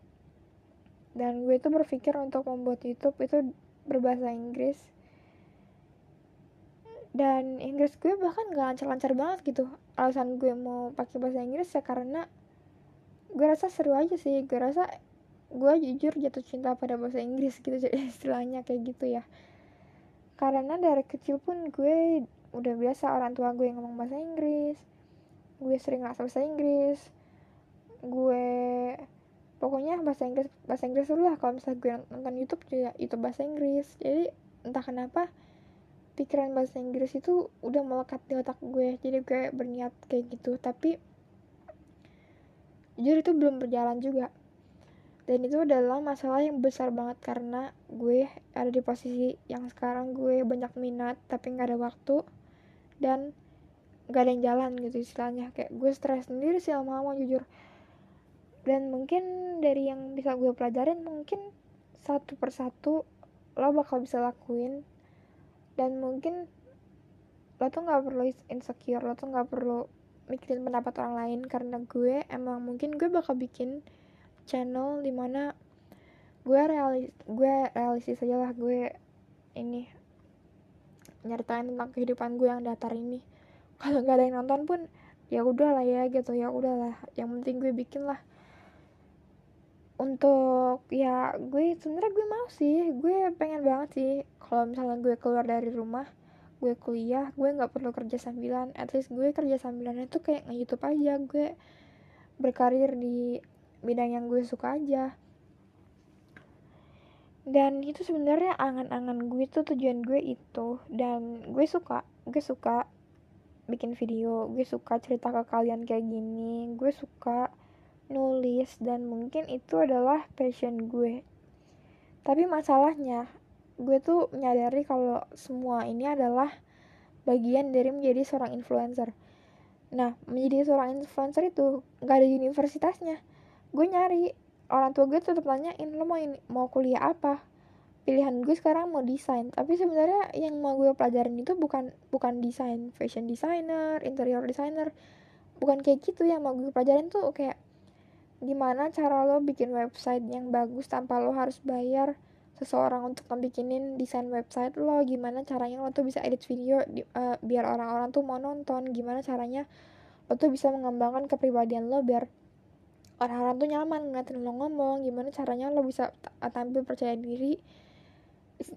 dan gue tuh berpikir untuk membuat YouTube itu berbahasa Inggris. Dan Inggris gue bahkan gak lancar-lancar banget gitu. Alasan gue mau pakai bahasa Inggris ya karena gue rasa seru aja sih. Gue rasa gue jujur jatuh cinta pada bahasa Inggris gitu istilahnya kayak gitu ya. Karena dari kecil pun gue udah biasa orang tua gue ngomong bahasa Inggris. Gue sering ngasih bahasa Inggris. Gue pokoknya bahasa Inggris bahasa Inggris dulu lah. Kalau misalnya gue nonton YouTube juga itu bahasa Inggris. Jadi entah kenapa pikiran bahasa Inggris itu udah melekat di otak gue. Jadi gue berniat kayak gitu. Tapi jujur itu belum berjalan juga. Dan itu adalah masalah yang besar banget karena gue ada di posisi yang sekarang gue banyak minat tapi nggak ada waktu. Dan nggak ada yang jalan gitu istilahnya. Kayak gue stres sendiri sih lama-lama jujur dan mungkin dari yang bisa gue pelajarin mungkin satu persatu lo bakal bisa lakuin. Dan mungkin lo tuh nggak perlu insecure lo tuh nggak perlu mikirin pendapat orang lain. Karena gue emang mungkin gue bakal bikin channel di mana gue realis gue realistis aja lah gue ini nyeritain tentang kehidupan gue yang datar ini. Kalau nggak ada yang nonton pun ya udah lah ya gitu ya udahlah. Yang penting gue bikin lah untuk ya gue sebenarnya gue mau sih. Gue pengen banget sih. Kalau misalnya gue keluar dari rumah gue kuliah gue nggak perlu kerja sambilan. At least gue kerja sambilan itu kayak nge YouTube aja. Gue berkarir di bidang yang gue suka aja. Dan itu sebenarnya angan-angan gue tuh tujuan gue itu. Dan gue suka gue suka bikin video. Gue suka cerita ke kalian kayak gini. Gue suka nulis dan mungkin itu adalah passion gue. Tapi masalahnya gue tuh menyadari kalau semua ini adalah bagian dari menjadi seorang influencer. Nah menjadi seorang influencer itu gak ada universitasnya. Gue nyari orang tua gue tetap tanyain lo mau ini mau kuliah apa? Pilihan gue sekarang mau desain tapi sebenarnya yang mau gue pelajarin itu bukan bukan desain fashion designer interior designer. Bukan kayak gitu yang mau gue pelajarin tuh kayak gimana cara lo bikin website yang bagus tanpa lo harus bayar seseorang untuk ngebikinin desain website lo? Gimana caranya lo tuh bisa edit video uh, biar orang-orang tuh mau nonton? Gimana caranya lo tuh bisa mengembangkan kepribadian lo biar orang-orang tuh nyaman ngeliatin lo ngomong? Gimana caranya lo bisa tampil percaya diri?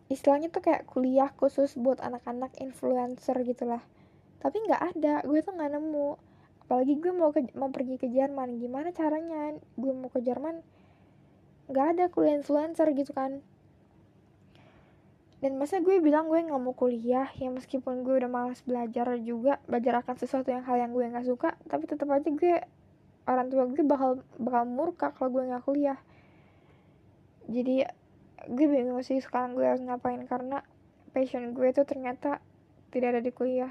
Istilahnya tuh kayak kuliah khusus buat anak-anak influencer gitulah. Tapi nggak ada gue tuh nggak nemu apalagi gue mau ke, mau pergi ke Jerman. Gimana caranya? Gue mau ke Jerman nggak ada kuliah influencer gitu kan. Dan masa gue bilang gue nggak mau kuliah ya meskipun gue udah malas belajar juga belajar akan sesuatu yang hal yang gue nggak suka tapi tetap aja gue orang tua gue bakal bakal murka kalau gue nggak kuliah. Jadi gue bingung sih sekarang gue harus ngapain karena passion gue tuh ternyata tidak ada di kuliah.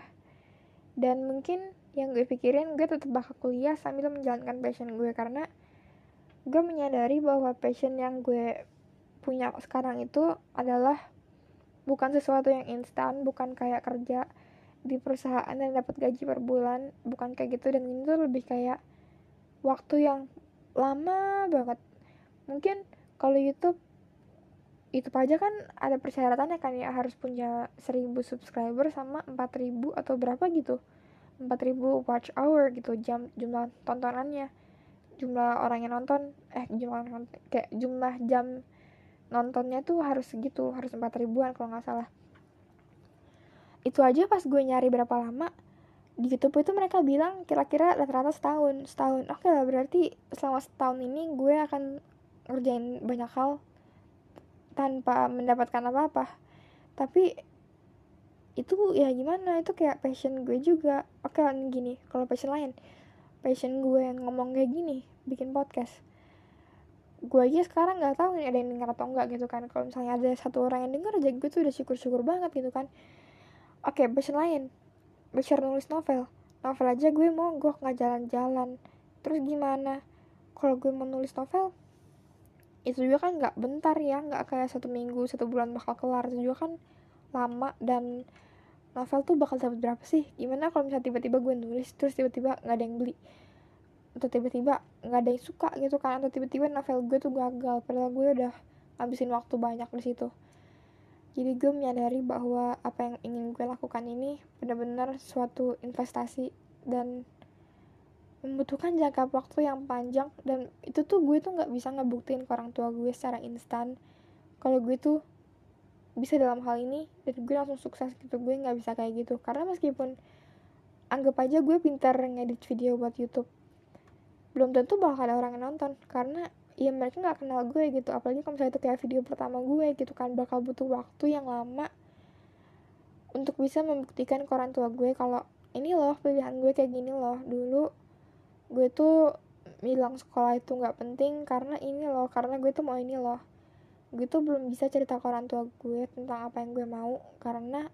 Dan mungkin yang gue pikirin gue tetap bakal kuliah sambil menjalankan passion gue. Karena gue menyadari bahwa passion yang gue punya sekarang itu adalah bukan sesuatu yang instan bukan kayak kerja di perusahaan dan dapat gaji per bulan bukan kayak gitu. Dan ini tuh lebih kayak waktu yang lama banget. Mungkin kalau YouTube YouTube aja kan ada persyaratannya kan ya harus punya 1000 subscriber sama 4000 atau berapa gitu 4000 watch hour gitu jam jumlah tontonannya. Jumlah orang yang nonton eh jumlah kayak jumlah jam nontonnya tuh harus segitu harus 4 ribuan kalau nggak salah. Itu aja pas gue nyari berapa lama di YouTube itu mereka bilang kira-kira rata-rata setahun setahun. Oke lah berarti selama setahun ini gue akan ngerjain banyak hal tanpa mendapatkan apa-apa. Tapi itu ya gimana? Itu kayak passion gue juga. Oke lah gini kalau passion lain. Passion gue yang ngomong kayak gini bikin podcast. Gue aja sekarang nggak tahu nih ada yang denger atau enggak gitu kan. Kalau misalnya ada satu orang yang denger aja gue tuh udah syukur-syukur banget gitu kan. Oke passion lain. Belajar nulis novel. Novel aja gue mau gue nggak jalan-jalan. Terus gimana? Kalau gue mau nulis novel itu juga kan nggak bentar ya. Nggak kayak satu minggu satu bulan bakal kelar. Itu juga kan lama dan novel tuh bakal dapat berapa sih? Gimana kalau misalnya tiba-tiba gue nulis terus tiba-tiba nggak ada yang beli? Atau tiba-tiba nggak ada yang suka gitu kan? Atau tiba-tiba novel gue tuh gagal padahal gue udah habisin waktu banyak di situ. Jadi gue menyadari bahwa apa yang ingin gue lakukan ini benar-benar suatu investasi dan membutuhkan jangka waktu yang panjang. Dan itu tuh gue tuh nggak bisa ngebuktiin ke orang tua gue secara instan. Kalau gue tuh bisa dalam hal ini dan gue langsung sukses gitu. Gue nggak bisa kayak gitu. Karena meskipun anggap aja gue pintar ngedit video buat YouTube belum tentu bakal ada orang yang nonton. Karena ya mereka nggak kenal gue gitu. Apalagi kalau misalnya itu kayak video pertama gue gitu kan bakal butuh waktu yang lama untuk bisa membuktikan ke orang tua gue kalau ini loh pilihan gue kayak gini loh. Dulu gue tuh bilang sekolah itu nggak penting karena ini loh karena gue tuh mau ini loh gue tuh belum bisa cerita ke orang tua gue tentang apa yang gue mau karena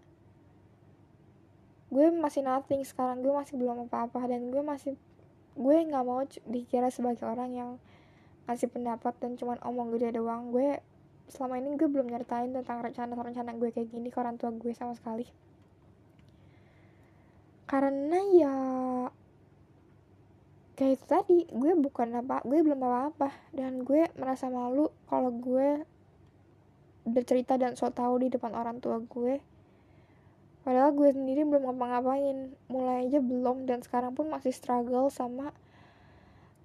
gue masih nothing sekarang. Gue masih belum apa-apa dan gue masih gue nggak mau dikira sebagai orang yang ngasih pendapat dan cuman omong gede doang. Gue selama ini gue belum nyeritain tentang rencana-rencana gue kayak gini ke orang tua gue sama sekali. Karena ya kayak itu tadi gue bukan apa gue belum apa apa dan gue merasa malu kalau gue bercerita dan so tau di depan orang tua gue. Padahal gue sendiri belum ngapa-ngapain. Mulai aja belum dan sekarang pun masih struggle sama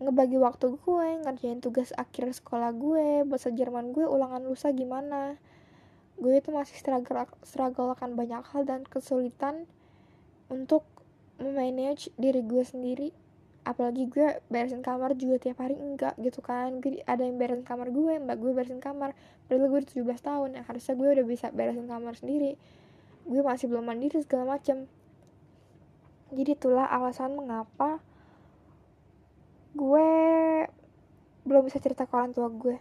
ngebagi waktu gue ngerjain tugas akhir sekolah gue bahasa Jerman gue ulangan lusa gimana. Gue itu masih struggle struggle akan banyak hal dan kesulitan untuk memanage diri gue sendiri apalagi gue beresin kamar juga tiap hari enggak gitu kan. Gue ada yang beresin kamar gue mbak gue beresin kamar. Padahal gue 17 tahun yang harusnya gue udah bisa beresin kamar sendiri. Gue masih belum mandiri segala macam jadi itulah alasan mengapa gue belum bisa cerita ke orang tua gue.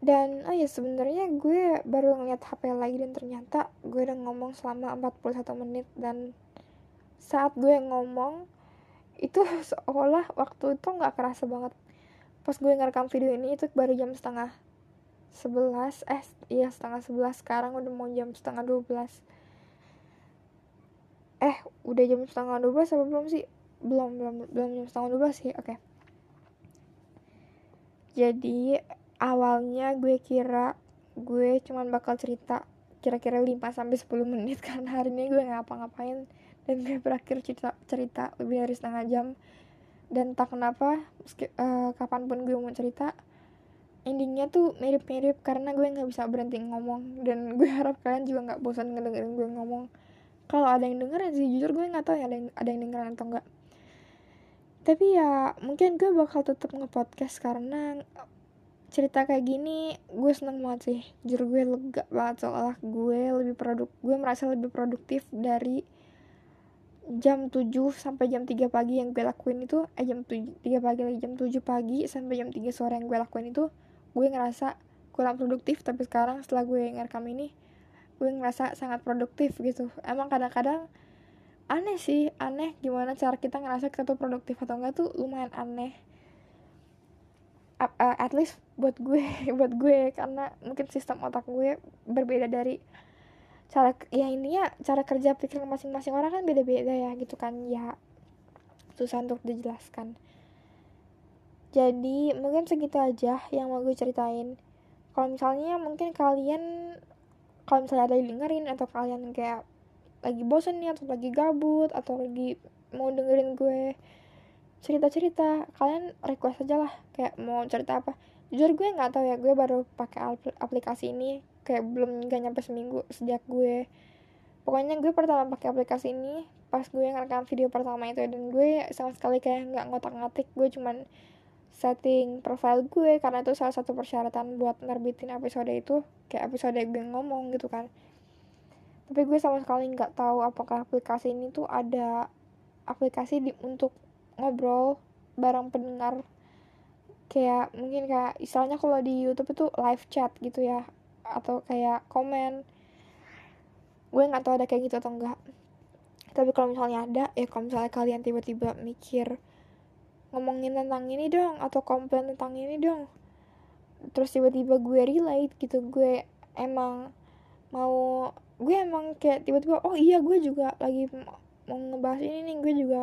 Dan oh ya sebenarnya gue baru ngeliat HP lagi dan ternyata gue udah ngomong selama 41 menit dan saat gue ngomong itu seolah waktu itu nggak kerasa banget. Pas gue ngerekam video ini itu baru jam setengah sebelas. Eh iya setengah sebelas. Sekarang udah mau jam setengah dua belas. Eh udah jam setengah dua belas apa belum sih? Belum belum belum jam setengah dua belas sih oke. Okay. jadi awalnya gue kira gue cuman bakal cerita kira-kira 5 sampai 10 menit karena hari ini gue ngapa-ngapain dan gue berakhir cerita cerita lebih dari setengah jam. Dan tak kenapa meski, uh, kapan pun gue mau cerita endingnya tuh mirip-mirip karena gue nggak bisa berhenti ngomong. Dan gue harap kalian juga nggak bosan ngedengerin gue ngomong. Kalau ada yang dengerin sih jujur gue nggak tahu ya ada yang ada yang dengerin atau enggak tapi ya mungkin gue bakal tetap ngepodcast karena cerita kayak gini gue seneng banget sih. Jujur gue lega banget soalnya gue lebih produk gue merasa lebih produktif dari jam 7 sampai jam 3 pagi yang gue lakuin itu eh jam 7, 3 pagi lagi jam 7 pagi sampai jam 3 sore yang gue lakuin itu gue ngerasa kurang produktif. Tapi sekarang setelah gue ngerekam ini gue ngerasa sangat produktif gitu. Emang kadang-kadang aneh sih aneh gimana cara kita ngerasa kita tuh produktif atau enggak tuh lumayan aneh. Uh, at least buat gue buat gue karena mungkin sistem otak gue berbeda dari cara ya intinya cara kerja pikir masing-masing orang kan beda-beda ya gitu kan. Ya susah untuk dijelaskan. Jadi mungkin segitu aja yang mau gue ceritain. Kalau misalnya mungkin kalian kalau misalnya ada yang dengerin atau kalian kayak lagi bosen nih atau lagi gabut atau lagi mau dengerin gue cerita-cerita kalian request aja lah kayak mau cerita apa. Jujur gue nggak tahu ya gue baru pakai aplikasi ini kayak belum gak nyampe seminggu sejak gue. Pokoknya gue pertama pakai aplikasi ini pas gue ngerekam video pertama itu dan gue sama sekali kayak nggak ngotak-ngatik. Gue cuman setting profile gue karena itu salah satu persyaratan buat nerbitin episode itu kayak episode gue ngomong gitu kan. Tapi gue sama sekali nggak tahu apakah aplikasi ini tuh ada aplikasi di, untuk ngobrol bareng pendengar. Kayak mungkin kayak istilahnya kalau di YouTube itu live chat gitu ya atau kayak komen. Gue nggak tahu ada kayak gitu atau enggak tapi kalau misalnya ada ya kalau misalnya kalian tiba-tiba mikir ngomongin tentang ini dong atau komplain tentang ini dong. Terus tiba-tiba gue relate gitu gue emang mau gue emang kayak tiba-tiba oh iya gue juga lagi mau ngebahas ini nih gue juga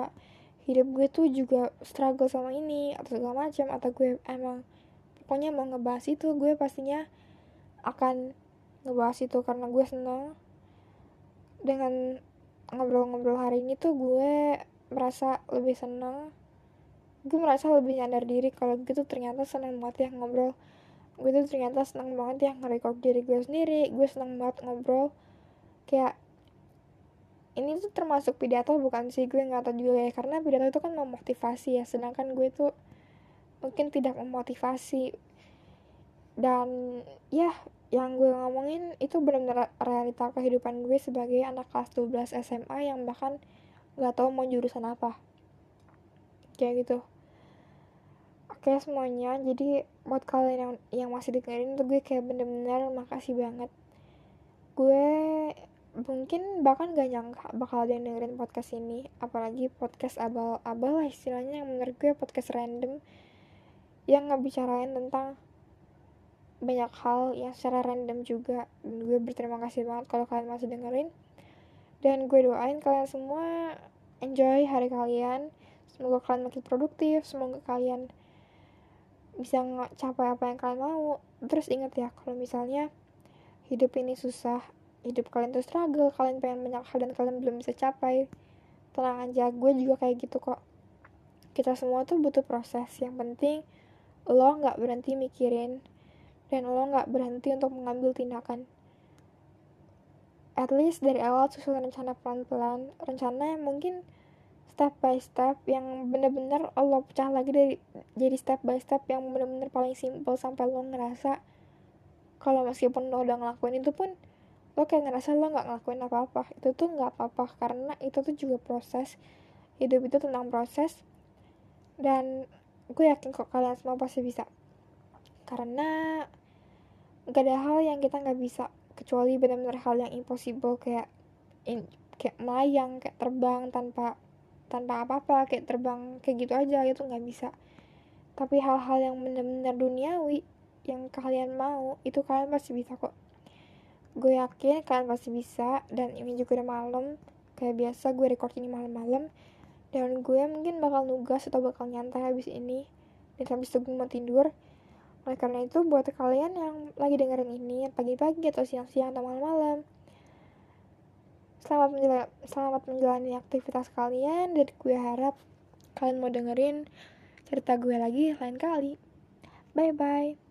hidup gue tuh juga struggle sama ini atau segala macam atau gue emang pokoknya mau ngebahas itu gue pastinya akan ngebahas itu karena gue seneng. Dengan ngobrol-ngobrol hari ini tuh gue merasa lebih seneng. Gue merasa lebih nyadar diri kalau gitu ternyata seneng banget ya ngobrol. Gue tuh ternyata seneng banget ya nge-record diri gue sendiri. Gue seneng banget ngobrol. Kayak ini tuh termasuk pidato bukan sih? Gue nggak tahu juga ya karena pidato itu kan memotivasi ya. Sedangkan gue tuh mungkin tidak memotivasi dan ya yang gue ngomongin itu benar-benar realita kehidupan gue sebagai anak kelas 12 SMA yang bahkan gak tahu mau jurusan apa. Kayak gitu. Oke semuanya. Jadi buat kalian yang yang masih dengerin tuh gue kayak bener-bener makasih banget. Gue mungkin bahkan gak nyangka bakal ada yang dengerin podcast ini. Apalagi podcast abal-abal lah istilahnya. Yang menurut gue podcast random yang ngebicarain tentang banyak hal yang secara random juga. Dan gue berterima kasih banget kalau kalian masih dengerin. Dan gue doain kalian semua enjoy hari kalian. Semoga kalian makin produktif semoga kalian bisa capai apa yang kalian mau. Terus ingat ya kalau misalnya hidup ini susah hidup kalian tuh struggle kalian pengen banyak hal dan kalian belum bisa capai tenang aja gue juga kayak gitu kok. Kita semua tuh butuh proses. Yang penting lo nggak berhenti mikirin dan lo nggak berhenti untuk mengambil tindakan. At least dari awal susun rencana pelan-pelan, rencana yang mungkin step by step yang bener-bener lo pecah lagi dari jadi step by step yang bener-bener paling simple sampai lo ngerasa kalau meskipun lo udah ngelakuin itu pun lo kayak ngerasa lo nggak ngelakuin apa-apa. Itu tuh nggak apa-apa karena itu tuh juga proses. Hidup itu tentang proses. Dan gue yakin kok kalian semua pasti bisa. Karena gak ada hal yang kita nggak bisa kecuali benar-benar hal yang impossible kayak in, kayak melayang kayak terbang tanpa tanpa apa-apa kayak terbang kayak gitu aja itu nggak bisa. Tapi hal-hal yang benar-benar duniawi yang kalian mau itu kalian pasti bisa kok. Gue yakin kalian pasti bisa dan ini juga udah malam kayak biasa gue record ini malam-malam dan gue mungkin bakal nugas atau bakal nyantai habis ini. Dan habis itu gue mau tidur oleh karena itu buat kalian yang lagi dengerin ini pagi-pagi atau siang-siang atau malam-malam selamat menjalani, selamat menjalani aktivitas kalian dan gue harap kalian mau dengerin cerita gue lagi lain kali. Bye bye